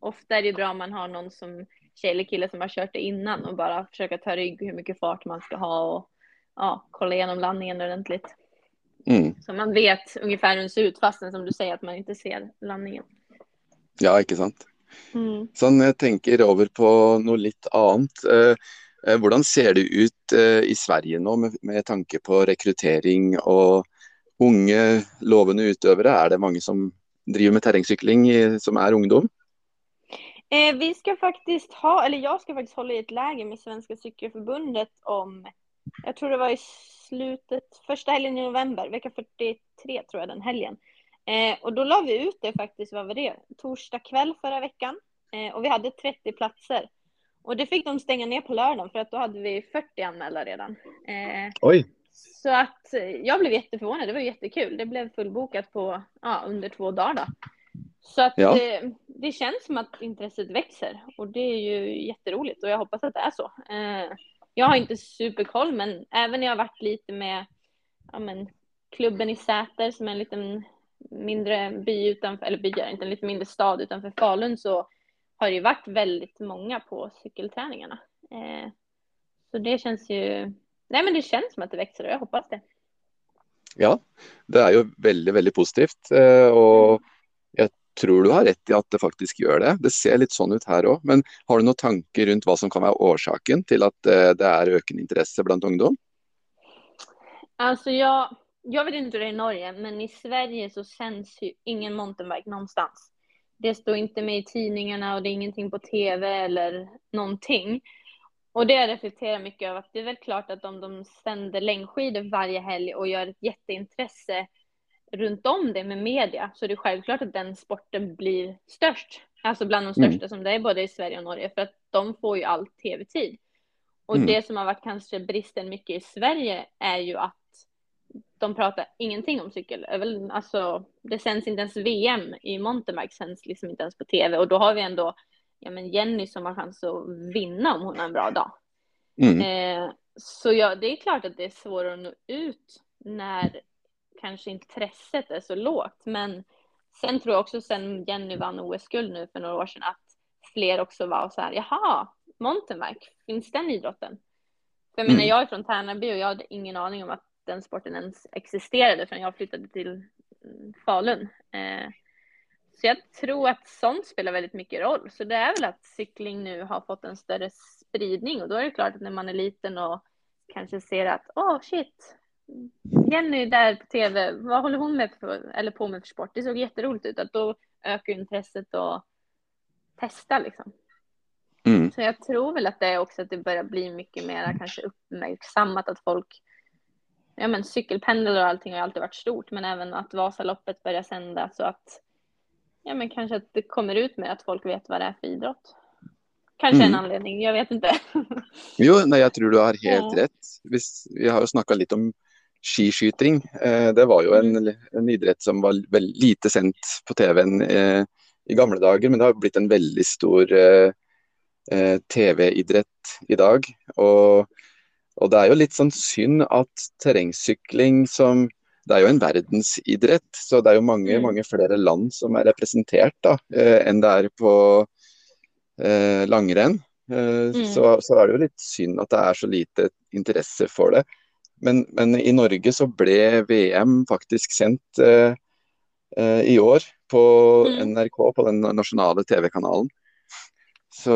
ofta är det bra om man har någon som tjej eller kille som har kört det innan och bara försöka ta rygg hur mycket fart man ska ha och ja, kolla igenom landningen ordentligt. Mm. Så man vet ungefär hur den ser ut fastän som du säger att man inte ser landningen. Ja, inte sant. Mm. Sånn, jeg tenker over på något lite annat. Eh, eh, hvordan ser det ut eh, i Sverige nu med, med tanke på rekrytering och unga lovande utövare? Är det många som driver med terrängcykling som är ungdom? Eh, vi ska faktiskt ha, eller jag ska faktiskt hålla i ett läger med Svenska Cykelförbundet om, jag tror det var i slutet, första helgen i november, vecka 43 tror jag den helgen. Eh, och då la vi ut det faktiskt, vad var det, torsdag kväll förra veckan. Eh, och vi hade 30 platser. Och det fick de stänga ner på lördagen för att då hade vi 40 anmälda redan. Eh, Oj! Så att eh, jag blev jätteförvånad, det var jättekul. Det blev fullbokat på ja, under två dagar då. Så att ja. det, eh, det känns som att intresset växer och det är ju jätteroligt och jag hoppas att det är så. Eh, jag har inte superkoll, men även när jag varit lite med ja, men, klubben i Säter som är en liten mindre by utanför, eller by inte en lite mindre stad utanför Falun så har det ju varit väldigt många på cykelträningarna. Så det känns ju, nej men det känns som att det växer och jag hoppas det. Ja, det är ju väldigt, väldigt positivt eh, och mm tror du har rätt i att det faktiskt gör det. Det ser lite sån ut här också. Men har du några tankar runt vad som kan vara orsaken till att eh, det är ökande intresse bland ungdom? Alltså jag, jag vet inte hur det är i Norge, men i Sverige så sänds ju ingen mountainbike någonstans. Det står inte med i tidningarna och det är ingenting på tv eller någonting. Och det jag reflekterar mycket över att det är väl klart att om de sänder längdskidor varje helg och gör ett jätteintresse runt om det med media så är det självklart att den sporten blir störst. Alltså bland de största mm. som det är både i Sverige och Norge för att de får ju all tv-tid. Och mm. det som har varit kanske bristen mycket i Sverige är ju att de pratar ingenting om cykel. Alltså, det sänds inte ens VM i mountainbike, sänds liksom inte ens på tv. Och då har vi ändå ja, men Jenny som har chans att vinna om hon har en bra dag. Mm. Eh, så ja, det är klart att det är svårare att nå ut när kanske intresset är så lågt. Men sen tror jag också sen Jenny vann OS-guld nu för några år sedan att fler också var så här, jaha, mountainbike, finns den idrotten? För jag mm. menar, jag är från Tärnaby och jag hade ingen aning om att den sporten ens existerade förrän jag flyttade till mm, Falun. Eh, så jag tror att sånt spelar väldigt mycket roll. Så det är väl att cykling nu har fått en större spridning och då är det klart att när man är liten och kanske ser att åh oh, shit, Jenny där på tv, vad håller hon med för, eller på med för sport? Det såg jätteroligt ut. Att då ökar intresset och testa liksom. Mm. Så jag tror väl att det är också att det börjar bli mycket mer kanske uppmärksammat att folk ja men cykelpendel och allting har alltid varit stort, men även att Vasaloppet börjar sända så att ja men kanske att det kommer ut med att folk vet vad det är för idrott. Kanske mm. en anledning, jag vet inte. jo, nej, jag tror du har helt ja. rätt. Vi har ju snackat lite om skiskyting. Eh, det var ju en, mm. en idrott som var väl lite sänt på tv eh, i gamla dagar, men det har blivit en väldigt stor eh, tv-idrott idag. Och och det är ju lite sånn synd at terrengsykling som Det är ju en verdensidrett, så det är ju många, mm. mange flere land som är representert da, eh, enn det är på eh, langrenn. Eh, mm. så, så, är det ju lite synd att det är så lite intresse för det. Men, men i Norge så blev VM faktiskt sänt eh, eh, i år på mm. NRK, på den nationella tv-kanalen. Så,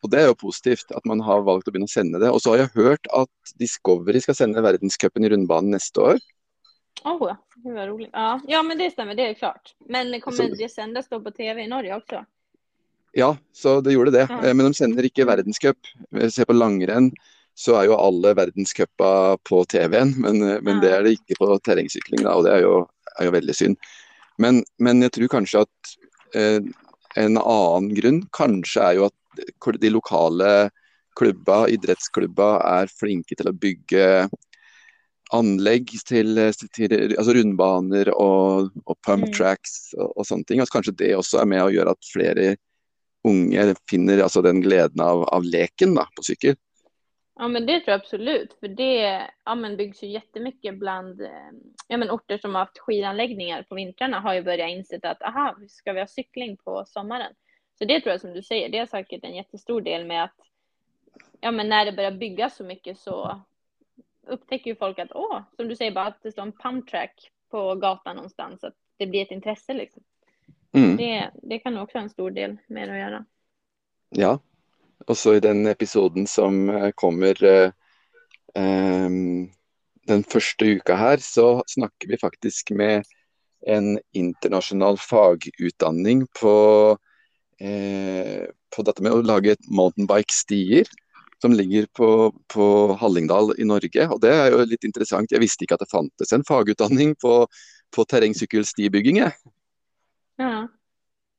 och det är ju positivt att man har valt att börja sända det. Och så har jag hört att Discovery ska sända världscupen i rundbanan nästa år. Åh, oh, var roligt. Ja. ja, men det stämmer, det är klart. Men kommer så... det sändas då på tv i Norge också? Ja, så det gjorde det. Ja. Men de sänder inte världscup. Se på langrenn så är ju alla världscupar på tv, men, men ja. det är det inte på terrängcykling, och det är ju, är ju väldigt synd. Men, men jag tror kanske att eh, en annan grund kanske är ju att de lokala klubba, idrottsklubba är flinke till att bygga anlägg till, till alltså rundbanor och, och pump mm. tracks och, och sånt. Och kanske det också är med och gör att fler unga finner alltså den glädjen av, av leken då, på cykel. Ja, men det tror jag absolut, för det ja, men byggs ju jättemycket bland eh, ja, men orter som har haft skidanläggningar på vintrarna har ju börjat inse att aha, ska vi ha cykling på sommaren? Så det tror jag som du säger, det är säkert en jättestor del med att ja, men när det börjar byggas så mycket så upptäcker ju folk att åh, som du säger, bara att det står en pump track på gatan någonstans, att det blir ett intresse liksom. Mm. Det, det kan också ha en stor del med att göra. Ja, och så i den episoden som eh, kommer um, den första veckan här så snackar vi faktiskt med en internationell fagutbildning på, eh, på detta med att laga mountainbike-stier som ligger på, på Hallingdal i Norge. Och det är ju lite intressant. Jag visste inte att det fanns en fagutbildning på, på terrängcykelstibygging. Ja.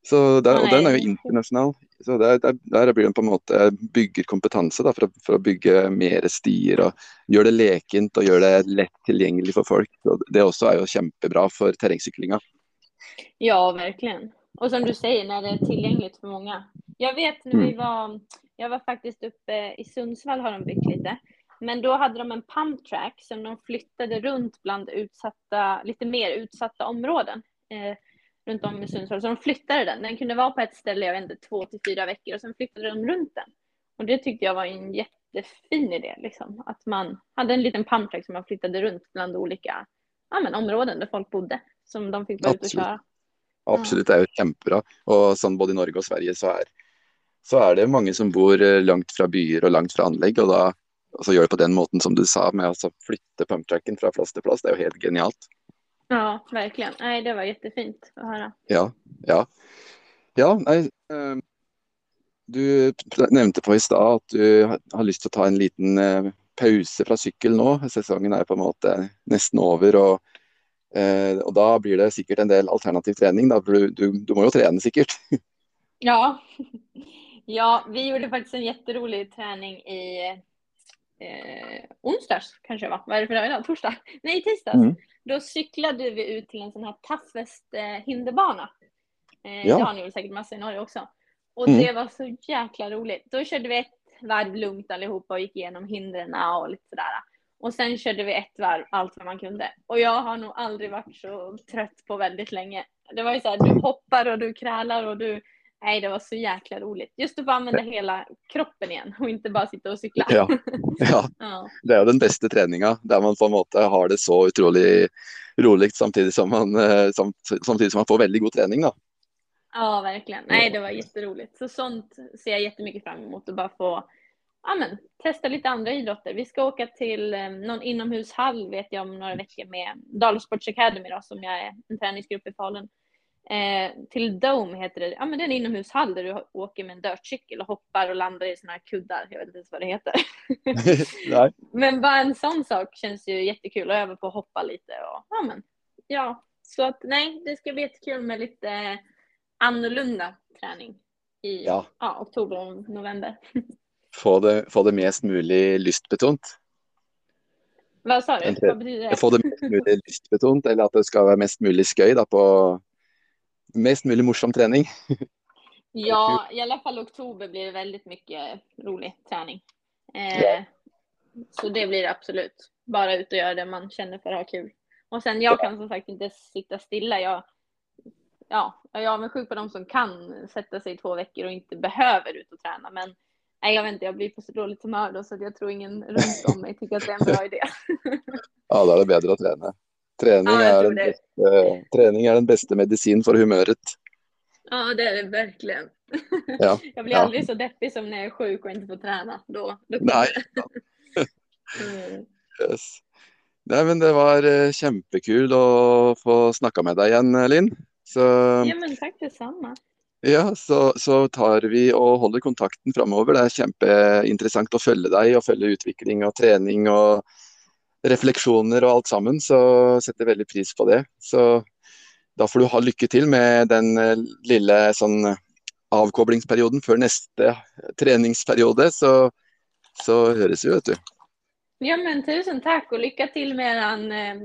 Så der, og den er jo internasjonal. Så der, der, der blir den på en måte bygger kompetanse da, for, å, for å bygge mer stier og gjøre det lekent og gjøre det lett tilgjengelig for folk. Og det också är ju jättebra för terrängcyklinga. Ja, verkligen. Och som du säger, när det är tillgängligt för många. Jag vet när vi mm. var, jag var faktiskt uppe i Sundsvall har de byggt lite. Men då hade de en pump track som de flyttade runt bland utsatta, lite mer utsatta områden. Eh, runt om i Sundsvall. Så de flyttade den. Den kunde vara på ett ställe, jag vet inte, två till fyra veckor och sen flyttade de runt den. Och det tyckte jag var en jättefin idé, liksom. Att man hade en liten pumptrack som man flyttade runt bland olika ja, men, områden där folk bodde, som de fick vara ute och köra. Absolut, det är ju jättebra. Och som både i Norge och Sverige så är, så är det många som bor eh, långt från byar och långt från anlägg och då alltså gör det på den måten som du sa med att flytta pumptracken från plats till plats. Det är ju helt genialt. Ja, verkligen. Nej, det var jättefint att höra. Ja, ja. Ja, nej. Ehm, du nämnde på i stad att du har lust att ta en liten eh, paus från cykel nu. Säsongen är på sätt nästan över och, eh, och då blir det säkert en del alternativ träning. Då. Du, du, du måste ju träna säkert. Ja. ja, vi gjorde faktiskt en jätterolig träning i eh, onsdags kanske va? Vad är det för dag idag? Torsdag? Nej, tisdags. Mm. Då cyklade vi ut till en sån här toughest eh, hinderbana. Eh, ja. Det har ni väl säkert massa i Norge också. Och mm. det var så jäkla roligt. Då körde vi ett varv lugnt allihopa och gick igenom hindren och lite sådär. Och sen körde vi ett varv allt vad man kunde. Och jag har nog aldrig varit så trött på väldigt länge. Det var ju så här, du hoppar och du krälar och du Nej, det var så jäkla roligt. Just att få använda hela kroppen igen och inte bara sitta och cykla. Ja, ja. ja. det är den bästa träningen där man på en måte har det så otroligt roligt samtidigt som man, eh, samtidigt som man får väldigt god träning. Då. Ja, verkligen. Nej, det var jätteroligt. Så sånt ser jag jättemycket fram emot att bara få ja, men, testa lite andra idrotter. Vi ska åka till eh, någon inomhushall vet jag om några veckor med Dalasports Academy då, som jag är en träningsgrupp i Falun. Eh, till Dome heter det. Ja, men det är en inomhushall där du åker med en dirtcykel och hoppar och landar i såna här kuddar. Jag vet inte ens vad det heter. men bara en sån sak känns ju jättekul att öva på att hoppa lite och ja, men ja, så att nej, det ska bli jättekul med lite annorlunda träning i ja. Ja, oktober och november. Få det, få det mest möjligt lystbetont. Vad sa du? Vad betyder det? Få det mest möjligt lystbetont eller att det ska vara mest möjligt skoj på mest möjligt morsom träning. ja, i alla fall oktober blir det väldigt mycket rolig träning. Eh, ja. Så det blir det absolut. Bara ut och göra det man känner för att ha kul. Och sen jag kan som sagt inte sitta stilla. Jag, ja, jag är avundsjuk på de som kan sätta sig i två veckor och inte behöver ut och träna. Men nej, jag vet inte, jag blir på så dåligt humör då så jag tror ingen runt om mig tycker att det är en bra idé. ja, då är det bättre att träna. Träning, ja, är den bästa, träning är den bästa medicin för humöret. Ja, det är det verkligen. Ja. Jag blir ja. aldrig så deppig som när jag är sjuk och inte får träna. Då, då Nej. mm. yes. Nej, men det var uh, kjempekul att få snacka med dig igen, Linn. Så, ja, men tack detsamma. Ja, så, så tar vi och håller kontakten framöver. Det är kjempeintressant att följa dig och följa utveckling och träning och reflektioner och allt sammen, så sätter väldigt pris på det. Så då får du ha lycka till med den uh, lilla sån avkoblingsperioden för nästa träningsperiod. Så, så hörs vi, vet du. Ja, men tusen tack och lycka till med er eh,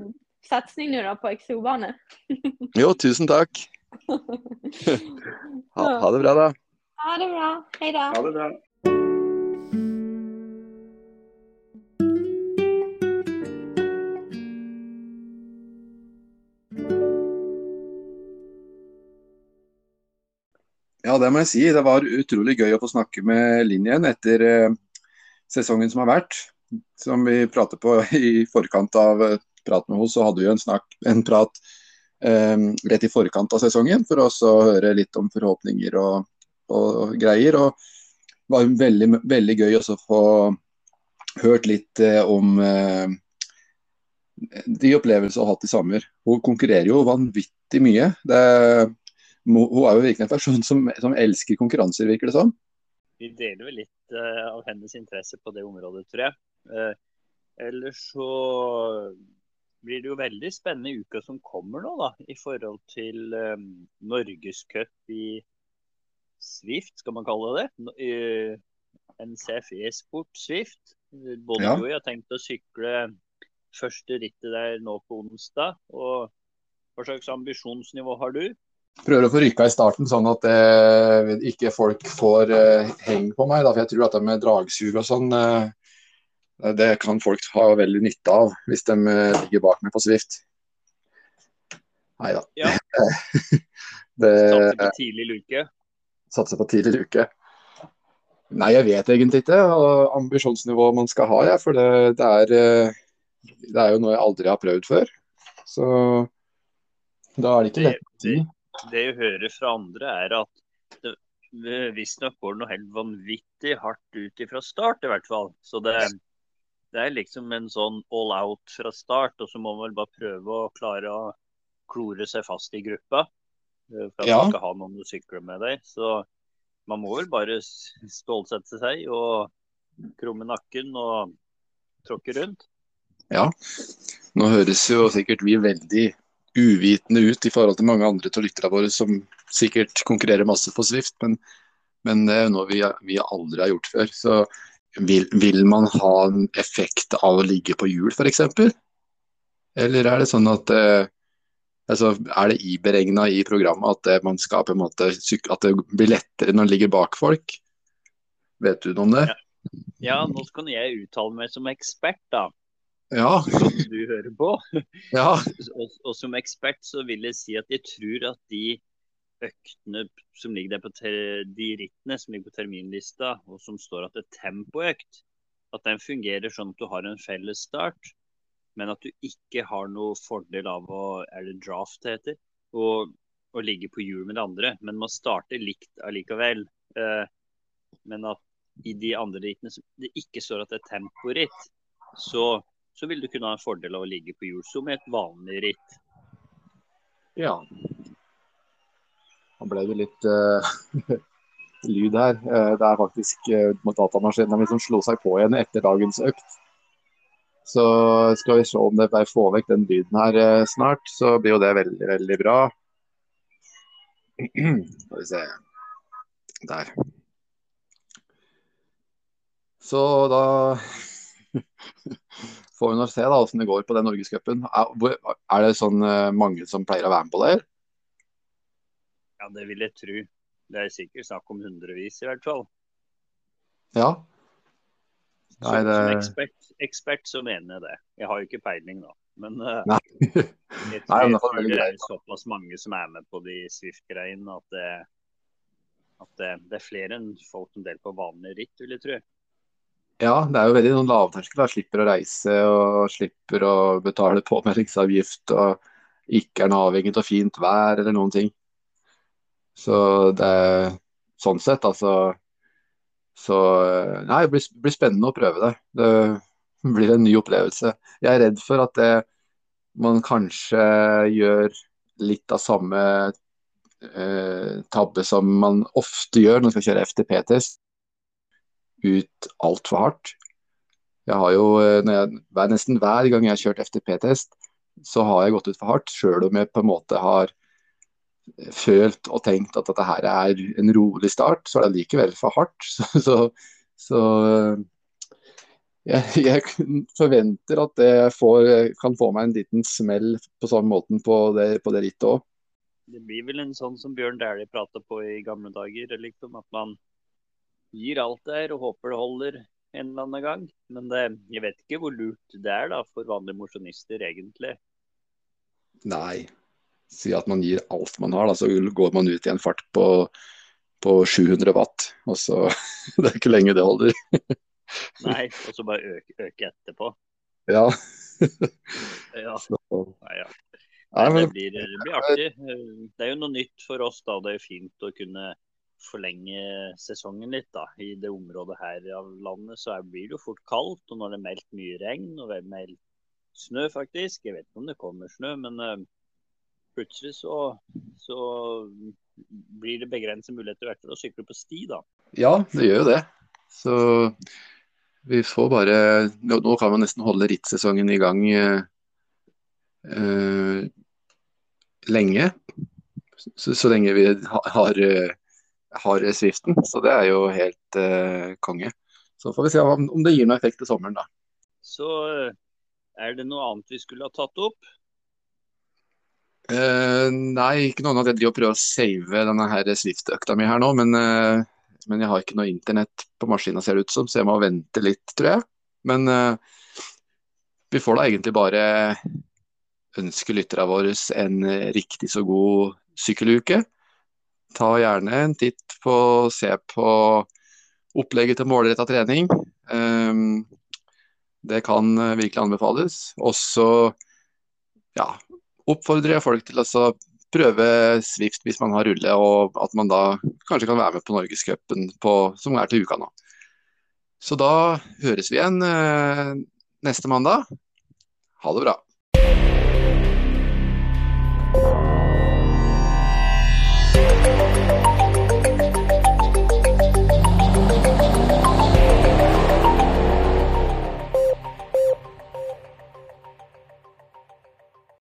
satsning nu då på XO-banor. jo, tusen tack. ha, ha det bra då. Ha det bra. Hej då. Ha det bra. Ja, det må jeg si. Det var utrolig gøy å få snakke med Linn igjen etter eh, sesongen som har vært som vi pratet på i forkant av eh, praten med henne, så hadde vi en, snakk, en prat Ehm, rett i forkant av sesongen for oss å høre litt om forhåpninger og, og greier. og Det var veldig, veldig gøy å få hørt litt om eh, de opplevelsene hun har hatt i sommer. Hun konkurrerer jo vanvittig mye. Det, hun er jo virkelig en person som, som elsker konkurranser, virker det som. Vi deler vel litt eh, av hennes interesse på det området, tror jeg. Eh, ellers så blir det jo veldig spennende uka som kommer nå, da, i forhold til um, Norgescup i Swift, skal man kalle det. Uh, NCF e-sport Swift. Både ja. du og jeg har tenkt å sykle første rittet der nå på onsdag. og Hva slags ambisjonsnivå har du? prøver å få rykka i starten, sånn at eh, ikke folk får eh, heng på meg. Da, for jeg tror at det med dragsug og sånn, eh, det kan folk ha veldig nytte av hvis de eh, ligger bak meg på Swift. Nei da. Ja. Satse på tidlig luke? Satse på tidlig luke. Nei, jeg vet egentlig ikke ambisjonsnivået man skal ha. Ja, for det, det, er, eh, det, er, jo noe jeg aldri har prøvd før. Så da er det ikke lett si. Det jeg hører fra andre, er at det visstnok går noe helt vanvittig hardt ut start, i hvert fall. Så det, det er liksom en sånn all out fra start, og så må man vel bare prøve å klare å klore seg fast i gruppa. Eh, for at ja. man skal ha noen å sykle med deg. Så man må vel bare stålsette seg og krumme nakken og tråkke rundt. Ja, nå høres jo sikkert vi veldig uvitende ut i forhold til mange andre av lytterne våre som sikkert konkurrerer masse på Swift, men, men det er noe vi, vi aldri har gjort før. Så vil, vil, man ha en effekt av å ligge på hjul f.eks.? Eller er det sånn at eh, altså, Er det iberegna i programmet at det, man skal på en måte at det blir lettere når man ligger bak folk? Vet du noe om det? Ja, ja nå kan jeg uttale meg som ekspert, da. Ja. Som du hører på. Ja. og, og, som ekspert så vil jeg si at jeg tror at de øktene som ligger der på de rittene som ligger på terminlista, og som står at det er tempoøkt, at den fungerer sånn at du har en felles start, men at du ikke har noe fordel av å Er det draft det heter? Og, å ligge på hjul med det andre. Men man starter likt allikevel. Eh, men at i de andre rittene som det ikke står at det er temporitt, så, så vil du kunne ha en fordel av å ligge på hjul som et vanlig ritt. Ja, han ble det litt uh, lyd her. Uh, det er faktisk uh, datamaskinen min som slo seg på igjen etter dagens økt. Så skal vi se om det bare får vekk den lyden her snart, så blir jo det veldig, veldig bra. Skal vi se. Der. Så da får vi nå se da åssen det går på den norgescupen. Er, er det sånn mange som pleier å være med på det? Ja, det vil jeg tro. Det er sikkert snakk om hundrevis, i hvert fall. Ja. Nei, det... Som ekspert, ekspert, så mener jeg det. Jeg har jo ikke peiling, da. Men uh, Nei. jeg tror, Nei, det, det er såpass mange som er med på de Swift-greiene at, det, at det, det, er flere enn folk som deler på vanlig ritt, vil jeg tro. Ja, det er jo veldig noen lavterskel. Slipper å reise og slipper å betale påmeldingsavgift og ikke er avhengig av fint vær eller noen ting. Så det er sånn sett, altså Så eh, nei, det blir, blir, spennende å prøve det. Det blir en ny opplevelse. Jeg er redd for at det, man kanskje gjør litt av samme eh, tabbe som man ofte gjør når man skal kjøre FTP-test. Ut altfor hardt. Jeg har jo, eh, jeg, Nesten hver gang jeg har kjørt FTP-test, så har jeg gått ut for hardt, sjøl om jeg på en måte har følt og tenkt at dette her er en rolig start, så er det likevel for hardt. Så, så, så jeg, jeg, forventer at det får, kan få meg en liten smell på samme måten på det, på det rittet òg. Det blir vel en sånn som Bjørn Dæhlie prata på i gamle dager. Liksom, at man gir alt der og håper det holder en eller annen gang. Men det, jeg vet ikke hvor lurt det er da, for vanlige mosjonister, egentlig. Nei, si at man gir alt man har, da, så går man ut i en fart på, på 700 watt. Og så Det er ikke lenge det holder. Nei, og så bare øke, øke etterpå. Ja. ja. Nei, ja. Nei, det, blir, det, blir, artig. Det er jo noe nytt for oss. da. Det er fint å kunne forlenge sesongen litt. da. I det området her av landet så blir det jo fort kaldt. Og når det er meldt mye regn og det er meldt snø, faktisk. Jeg vet ikke om det kommer snø, men plutselig så, så blir det begrenset muligheter hvert fall å sykle på sti, da. Ja, det gjør jo det. Så vi får bare Nå kan man nesten holde rittsesongen i gang eh, eh lenge. Så, så, lenge vi har, har Swiften. Så det er jo helt eh, konge. Så får vi se om, om det gir noe effekt til sommeren, da. Så eh, er det noe annet vi skulle ha tatt opp? Uh, nei, ikke noe annet. Jeg driver og prøver å save denne her Swift-økta mi her nå, men, uh, men, jeg har ikke noe internett på maskina, ser det ut som, så jeg må vente litt, tror jeg. Men uh, vi får da egentlig bare ønske lytterne våre en riktig så god sykkeluke. Ta gjerne en titt på, se på opplegget til målretta trening. Um, det kan virkelig anbefales. Også ja, oppfordrer jeg folk til å prøve Swift hvis man har rulle, og at man da kanskje kan være med på Norgescupen som er til uka nå. Så da høres vi igjen eh, neste mandag. Ha det bra.